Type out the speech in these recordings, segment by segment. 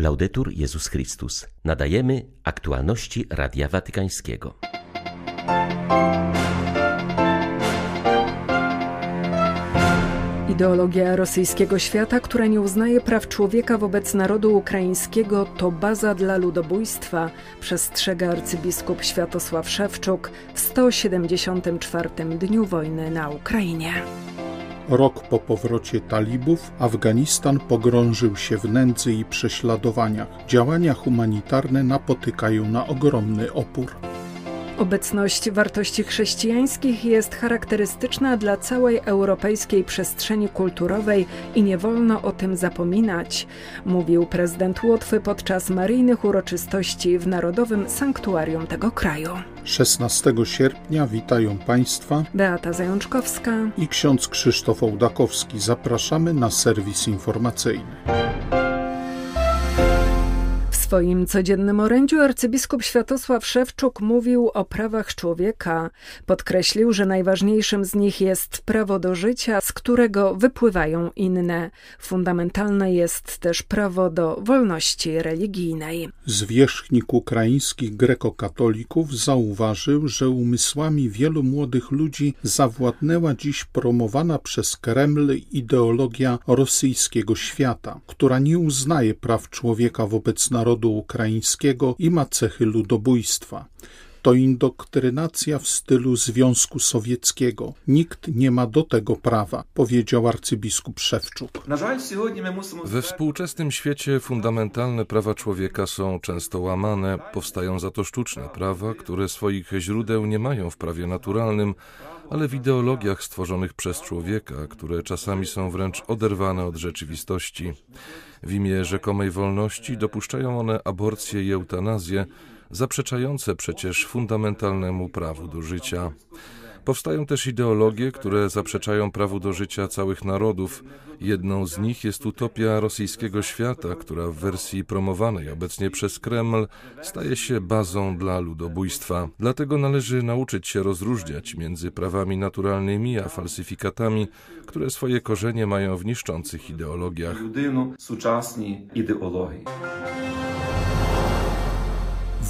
Laudetur Jezus Chrystus. Nadajemy aktualności Radia Watykańskiego. Ideologia rosyjskiego świata, która nie uznaje praw człowieka wobec narodu ukraińskiego, to baza dla ludobójstwa, przestrzega arcybiskup Światosław Szewczuk w 174. dniu wojny na Ukrainie. Rok po powrocie talibów Afganistan pogrążył się w nędzy i prześladowaniach. Działania humanitarne napotykają na ogromny opór. Obecność wartości chrześcijańskich jest charakterystyczna dla całej europejskiej przestrzeni kulturowej i nie wolno o tym zapominać, mówił prezydent Łotwy podczas maryjnych uroczystości w Narodowym Sanktuarium tego kraju. 16 sierpnia witają Państwa Beata Zajączkowska i ksiądz Krzysztof Ołdakowski. Zapraszamy na serwis informacyjny. Swoim codziennym orędziu arcybiskup Światosław Szewczuk mówił o prawach człowieka. Podkreślił, że najważniejszym z nich jest prawo do życia, z którego wypływają inne. Fundamentalne jest też prawo do wolności religijnej. Zwierzchnik ukraińskich grekokatolików zauważył, że umysłami wielu młodych ludzi zawładnęła dziś promowana przez Kreml ideologia rosyjskiego świata, która nie uznaje praw człowieka wobec narodu ukraińskiego i ma cechy ludobójstwa. To indoktrynacja w stylu Związku Sowieckiego. Nikt nie ma do tego prawa, powiedział arcybiskup Szewczuk. We współczesnym świecie fundamentalne prawa człowieka są często łamane, powstają za to sztuczne prawa, które swoich źródeł nie mają w prawie naturalnym, ale w ideologiach stworzonych przez człowieka, które czasami są wręcz oderwane od rzeczywistości. W imię rzekomej wolności dopuszczają one aborcję i eutanazję, zaprzeczające przecież fundamentalnemu prawu do życia. Powstają też ideologie, które zaprzeczają prawu do życia całych narodów. Jedną z nich jest utopia rosyjskiego świata, która w wersji promowanej obecnie przez Kreml staje się bazą dla ludobójstwa. Dlatego należy nauczyć się rozróżniać między prawami naturalnymi a falsyfikatami, które swoje korzenie mają w niszczących ideologiach.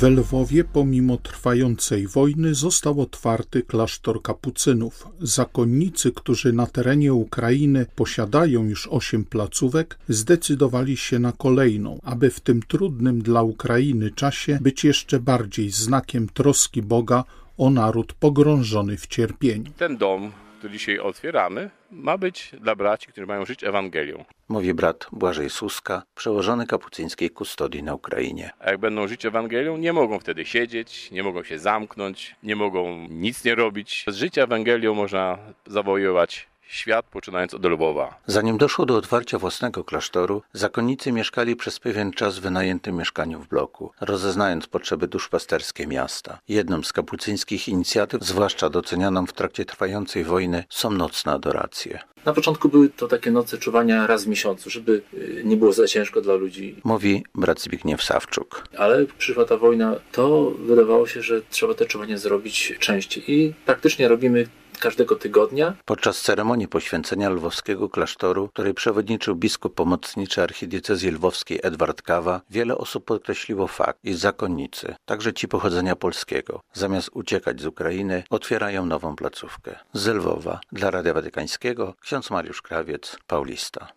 W Lwowie pomimo trwającej wojny został otwarty klasztor kapucynów. Zakonnicy, którzy na terenie Ukrainy posiadają już osiem placówek, zdecydowali się na kolejną, aby w tym trudnym dla Ukrainy czasie być jeszcze bardziej znakiem troski Boga o naród pogrążony w cierpieniu. Ten dom, który dzisiaj otwieramy, ma być dla braci, którzy mają żyć Ewangelią. Mówi brat Błażej Suska, przełożony kapucyńskiej kustodii na Ukrainie. A jak będą żyć Ewangelią, nie mogą wtedy siedzieć, nie mogą się zamknąć, nie mogą nic nie robić. Z życia Ewangelią można zawojować świat, poczynając od Lwowa. Zanim doszło do otwarcia własnego klasztoru, zakonnicy mieszkali przez pewien czas w wynajętym mieszkaniu w bloku, rozeznając potrzeby duszpasterskie miasta. Jedną z kapucyńskich inicjatyw, zwłaszcza docenianą w trakcie trwającej wojny, są nocne adoracje. Na początku były to takie noce czuwania raz w miesiącu, żeby nie było za ciężko dla ludzi. Mówi brat Zbigniew Sawczuk. Ale przyszła ta wojna, to wydawało się, że trzeba te czuwania zrobić częściej. I praktycznie robimy każdego tygodnia. Podczas ceremonii poświęcenia lwowskiego klasztoru, której przewodniczył biskup pomocniczy archidiecezji lwowskiej Edward Kawa, wiele osób podkreśliło fakt, iż zakonnicy, także ci pochodzenia polskiego, zamiast uciekać z Ukrainy, otwierają nową placówkę. Z Lwowa dla Radia Watykańskiego ksiądz Mariusz Krawiec, Paulista.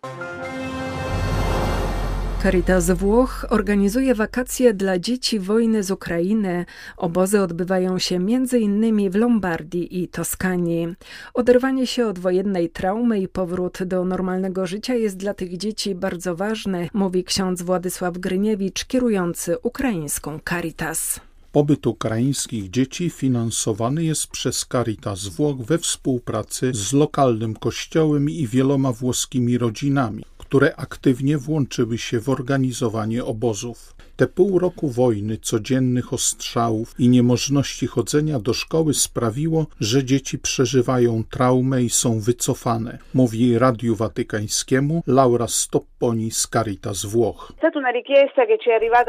Caritas Włoch organizuje wakacje dla dzieci wojny z Ukrainy. Obozy odbywają się m.in. w Lombardii i Toskanii. Oderwanie się od wojennej traumy i powrót do normalnego życia jest dla tych dzieci bardzo ważny, mówi ksiądz Władysław Gryniewicz, kierujący ukraińską Caritas. Pobyt ukraińskich dzieci finansowany jest przez Caritas Włoch we współpracy z lokalnym kościołem i wieloma włoskimi rodzinami które aktywnie włączyły się w organizowanie obozów. Te pół roku wojny, codziennych ostrzałów i niemożności chodzenia do szkoły sprawiło, że dzieci przeżywają traumę i są wycofane, mówi Radiu Watykańskiemu Laura Stopponi z Caritas Włoch.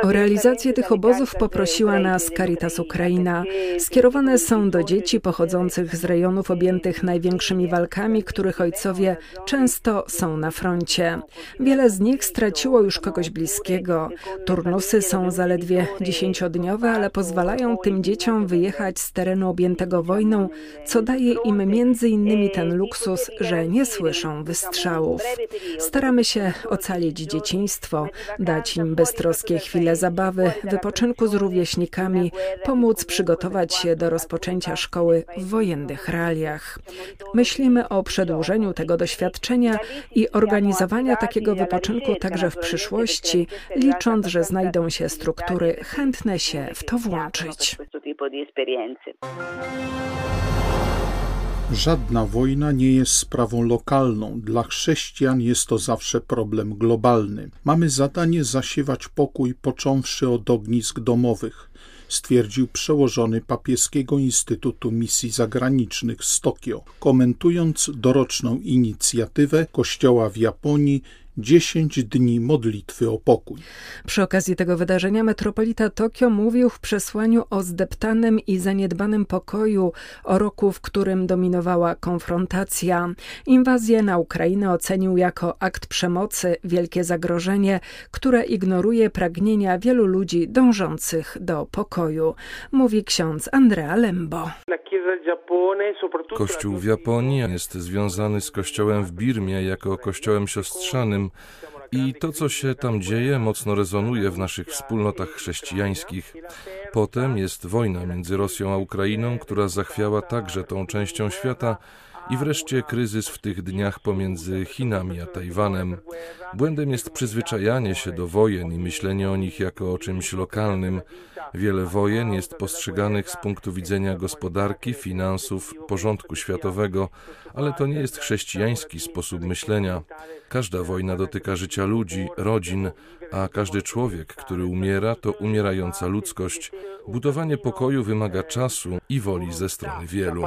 O realizację tych obozów poprosiła nas Caritas Ukraina. Skierowane są do dzieci pochodzących z rejonów objętych największymi walkami, których ojcowie często są na froncie. Wiele z nich straciło już kogoś bliskiego. Turnusy są zaledwie dziesięciodniowe, ale pozwalają tym dzieciom wyjechać z terenu objętego wojną, co daje im między innymi ten luksus, że nie słyszą wystrzałów. Staramy się ocalić dzieciństwo, dać im beztroskie chwile zabawy, wypoczynku z rówieśnikami, pomóc przygotować się do rozpoczęcia szkoły w wojennych realiach. Myślimy o przedłużeniu tego doświadczenia i organizowania takiego wypoczynku także w przyszłości, licząc, że znajdą się struktury chętne się w to włączyć. Żadna wojna nie jest sprawą lokalną. Dla chrześcijan jest to zawsze problem globalny. Mamy zadanie zasiewać pokój, począwszy od ognisk domowych stwierdził przełożony papieskiego Instytutu Misji Zagranicznych z Tokio, komentując doroczną inicjatywę Kościoła w Japonii 10 dni modlitwy o pokój. Przy okazji tego wydarzenia metropolita Tokio mówił w przesłaniu o zdeptanym i zaniedbanym pokoju, o roku, w którym dominowała konfrontacja. Inwazję na Ukrainę ocenił jako akt przemocy, wielkie zagrożenie, które ignoruje pragnienia wielu ludzi dążących do pokoju, mówi ksiądz Andrea Lembo. Kościół w Japonii jest związany z kościołem w Birmie jako kościołem siostrzanym i to, co się tam dzieje, mocno rezonuje w naszych wspólnotach chrześcijańskich. Potem jest wojna między Rosją a Ukrainą, która zachwiała także tą częścią świata, i wreszcie kryzys w tych dniach pomiędzy Chinami a Tajwanem. Błędem jest przyzwyczajanie się do wojen i myślenie o nich jako o czymś lokalnym. Wiele wojen jest postrzeganych z punktu widzenia gospodarki, finansów, porządku światowego, ale to nie jest chrześcijański sposób myślenia. Każda wojna dotyka życia ludzi, rodzin, a każdy człowiek, który umiera, to umierająca ludzkość. Budowanie pokoju wymaga czasu i woli ze strony wielu.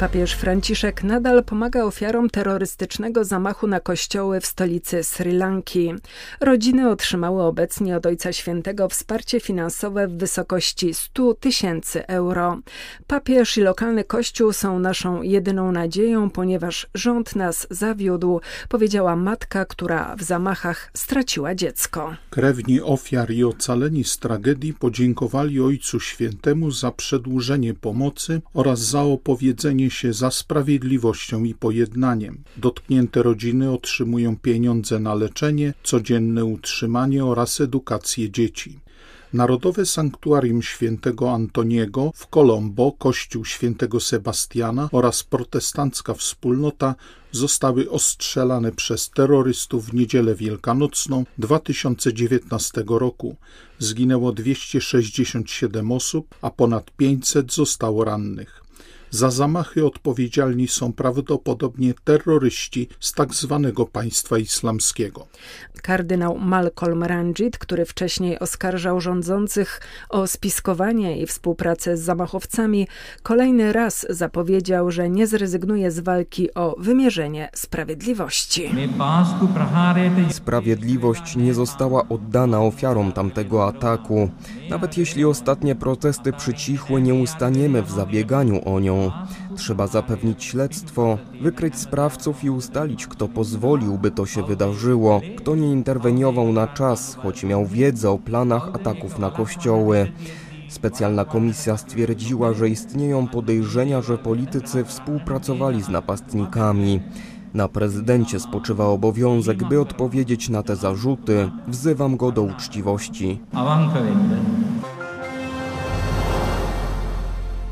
Papież Franciszek nadal pomaga ofiarom terrorystycznego zamachu na kościoły w stolicy Sri Lanki. Rodziny otrzymały obecnie od Ojca Świętego wsparcie finansowe w wysokości 100 tysięcy euro. Papież i lokalny kościół są naszą jedyną nadzieją, ponieważ rząd nas zawiódł, powiedziała matka, która w zamachach straciła dziecko. Krewni ofiar i ocaleni z tragedii podziękowali Ojcu Świętemu za przedłużenie pomocy oraz za opowiedzenie się za sprawiedliwością i pojednaniem. Dotknięte rodziny otrzymują pieniądze na leczenie, codzienne utrzymanie oraz edukację dzieci. Narodowe Sanktuarium Świętego Antoniego w Colombo, Kościół Świętego Sebastiana oraz protestancka wspólnota zostały ostrzelane przez terrorystów w niedzielę wielkanocną 2019 roku. Zginęło 267 osób, a ponad 500 zostało rannych. Za zamachy odpowiedzialni są prawdopodobnie terroryści z tak zwanego państwa islamskiego. Kardynał Malcolm Ranjit, który wcześniej oskarżał rządzących o spiskowanie i współpracę z zamachowcami, kolejny raz zapowiedział, że nie zrezygnuje z walki o wymierzenie sprawiedliwości. Sprawiedliwość nie została oddana ofiarom tamtego ataku. Nawet jeśli ostatnie protesty przycichły, nie ustaniemy w zabieganiu o nią. Trzeba zapewnić śledztwo, wykryć sprawców i ustalić, kto pozwolił, by to się wydarzyło, kto nie interweniował na czas, choć miał wiedzę o planach ataków na kościoły. Specjalna komisja stwierdziła, że istnieją podejrzenia, że politycy współpracowali z napastnikami. Na prezydencie spoczywa obowiązek, by odpowiedzieć na te zarzuty. Wzywam go do uczciwości.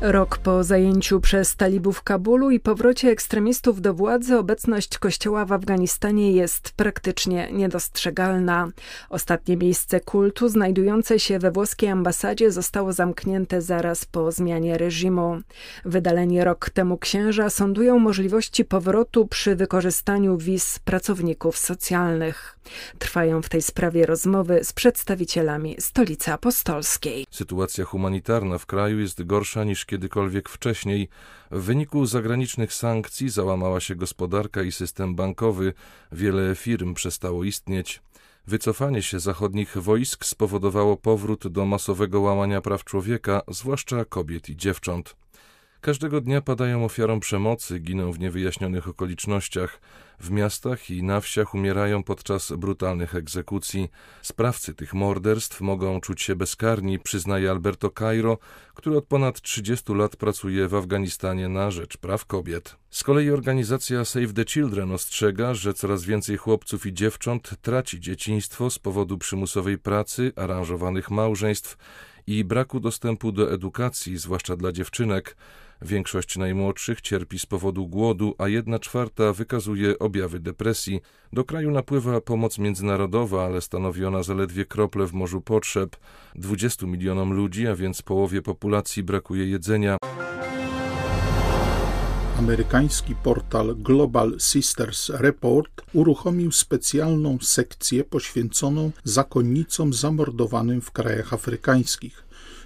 Rok po zajęciu przez talibów Kabulu i powrocie ekstremistów do władzy, obecność kościoła w Afganistanie jest praktycznie niedostrzegalna. Ostatnie miejsce kultu, znajdujące się we włoskiej ambasadzie, zostało zamknięte zaraz po zmianie reżimu. Wydaleni rok temu księża sądują możliwości powrotu przy wykorzystaniu wiz pracowników socjalnych. Trwają w tej sprawie rozmowy z przedstawicielami stolicy apostolskiej. Sytuacja humanitarna w kraju jest gorsza niż kiedykolwiek wcześniej. W wyniku zagranicznych sankcji załamała się gospodarka i system bankowy, wiele firm przestało istnieć. Wycofanie się zachodnich wojsk spowodowało powrót do masowego łamania praw człowieka, zwłaszcza kobiet i dziewcząt. Każdego dnia padają ofiarą przemocy, giną w niewyjaśnionych okolicznościach. W miastach i na wsiach umierają podczas brutalnych egzekucji. Sprawcy tych morderstw mogą czuć się bezkarni, przyznaje Alberto Cairo, który od ponad 30 lat pracuje w Afganistanie na rzecz praw kobiet. Z kolei organizacja Save the Children ostrzega, że coraz więcej chłopców i dziewcząt traci dzieciństwo z powodu przymusowej pracy, aranżowanych małżeństw i braku dostępu do edukacji, zwłaszcza dla dziewczynek. Większość najmłodszych cierpi z powodu głodu, a jedna czwarta wykazuje objawy depresji. Do kraju napływa pomoc międzynarodowa, ale stanowi ona zaledwie krople w morzu potrzeb. 20 milionom ludzi, a więc połowie populacji brakuje jedzenia. Amerykański portal Global Sisters Report uruchomił specjalną sekcję poświęconą zakonnicom zamordowanym w krajach afrykańskich.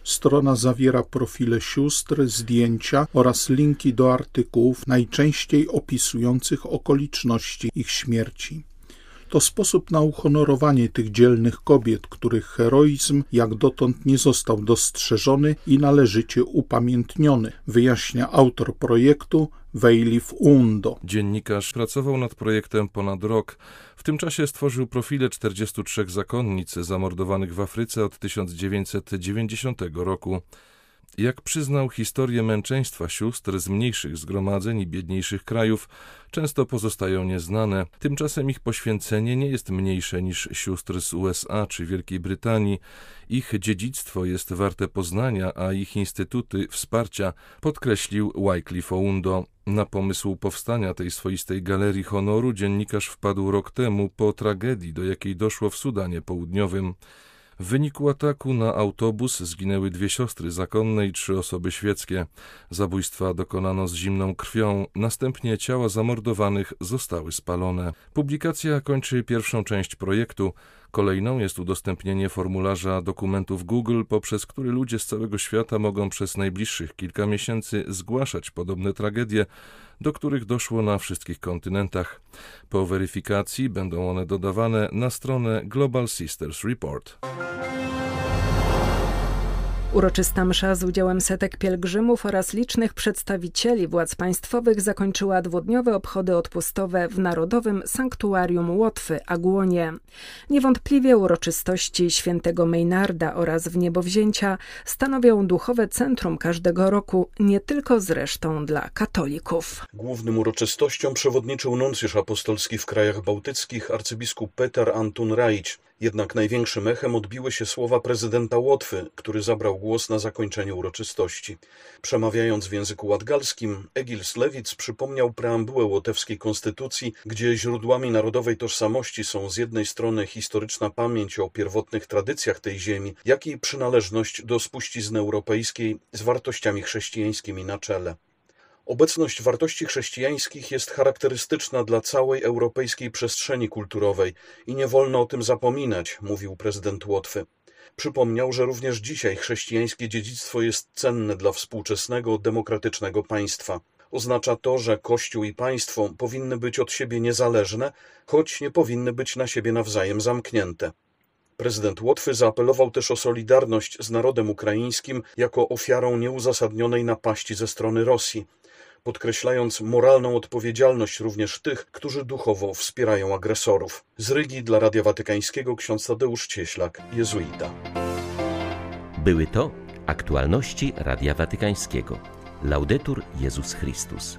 Strona zawiera profile sióstr, zdjęcia oraz linki do artykułów najczęściej opisujących okoliczności ich śmierci. To sposób na uhonorowanie tych dzielnych kobiet, których heroizm jak dotąd nie został dostrzeżony i należycie upamiętniony, wyjaśnia autor projektu Weilif Undo. Dziennikarz pracował nad projektem ponad rok. W tym czasie stworzył profile 43 zakonnic zamordowanych w Afryce od 1990 roku. Jak przyznał, historie męczeństwa sióstr z mniejszych zgromadzeń i biedniejszych krajów często pozostają nieznane. Tymczasem ich poświęcenie nie jest mniejsze niż sióstr z USA czy Wielkiej Brytanii. Ich dziedzictwo jest warte poznania, a ich instytuty wsparcia, podkreślił Wycliffe Oundo. Na pomysł powstania tej swoistej galerii honoru dziennikarz wpadł rok temu po tragedii, do jakiej doszło w Sudanie Południowym. W wyniku ataku na autobus zginęły dwie siostry zakonne i trzy osoby świeckie. Zabójstwa dokonano z zimną krwią, następnie ciała zamordowanych zostały spalone. Publikacja kończy pierwszą część projektu. Kolejną jest udostępnienie formularza dokumentów Google, poprzez który ludzie z całego świata mogą przez najbliższych kilka miesięcy zgłaszać podobne tragedie, do których doszło na wszystkich kontynentach. Po weryfikacji będą one dodawane na stronę Global Sisters Report. Uroczysta msza z udziałem setek pielgrzymów oraz licznych przedstawicieli władz państwowych zakończyła dwudniowe obchody odpustowe w Narodowym Sanktuarium Łotwy, Agłonie. Niewątpliwie uroczystości świętego Maynarda oraz w niebowzięcia stanowią duchowe centrum każdego roku, nie tylko zresztą dla katolików. Głównym uroczystościom przewodniczył nuncjusz apostolski w krajach bałtyckich arcybiskup Petar Antun Rajcz. Jednak największym echem odbiły się słowa prezydenta Łotwy, który zabrał głos na zakończeniu uroczystości. Przemawiając w języku ładgalskim, Egils Lewic przypomniał preambułę łotewskiej konstytucji, gdzie źródłami narodowej tożsamości są z jednej strony historyczna pamięć o pierwotnych tradycjach tej ziemi, jak i przynależność do spuścizny europejskiej z wartościami chrześcijańskimi na czele. Obecność wartości chrześcijańskich jest charakterystyczna dla całej europejskiej przestrzeni kulturowej i nie wolno o tym zapominać, mówił prezydent Łotwy. Przypomniał, że również dzisiaj chrześcijańskie dziedzictwo jest cenne dla współczesnego, demokratycznego państwa. Oznacza to, że Kościół i państwo powinny być od siebie niezależne, choć nie powinny być na siebie nawzajem zamknięte. Prezydent Łotwy zaapelował też o solidarność z narodem ukraińskim jako ofiarą nieuzasadnionej napaści ze strony Rosji podkreślając moralną odpowiedzialność również tych, którzy duchowo wspierają agresorów. Z Rygi dla Radia Watykańskiego ksiądz Tadeusz Cieślak, jezuita. Były to aktualności Radia Watykańskiego. Laudetur Jezus Chrystus.